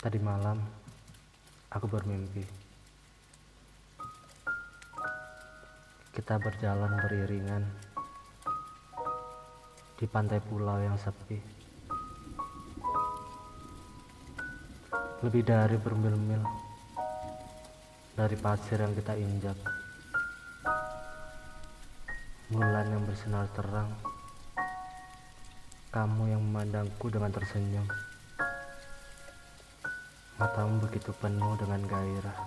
Tadi malam aku bermimpi. Kita berjalan beriringan di pantai pulau yang sepi. Lebih dari bermil-mil dari pasir yang kita injak. Bulan yang bersinar terang. Kamu yang memandangku dengan tersenyum. Matamu begitu penuh dengan gairah.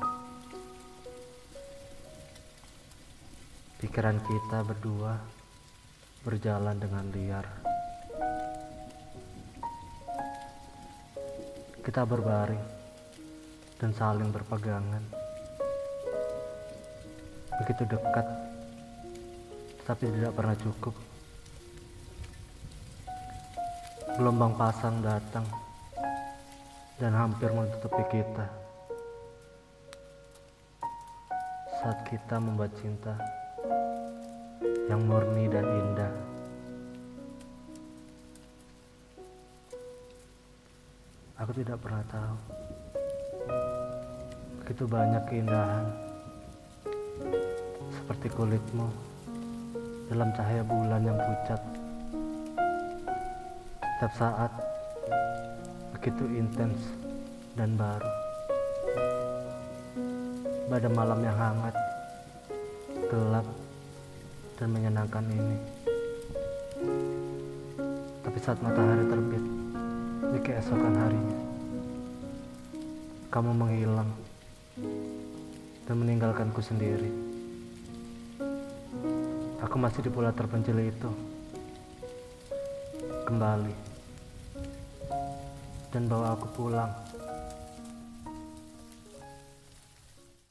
Pikiran kita berdua berjalan dengan liar. Kita berbaring dan saling berpegangan. Begitu dekat, tapi tidak pernah cukup. Gelombang pasang datang dan hampir menutupi kita. Saat kita membuat cinta yang murni dan indah. Aku tidak pernah tahu begitu banyak keindahan seperti kulitmu dalam cahaya bulan yang pucat. Setiap saat begitu intens dan baru. Pada malam yang hangat, gelap, dan menyenangkan ini. Tapi saat matahari terbit di keesokan harinya, kamu menghilang dan meninggalkanku sendiri. Aku masih di pulau terpencil itu. Kembali dan bawa aku pulang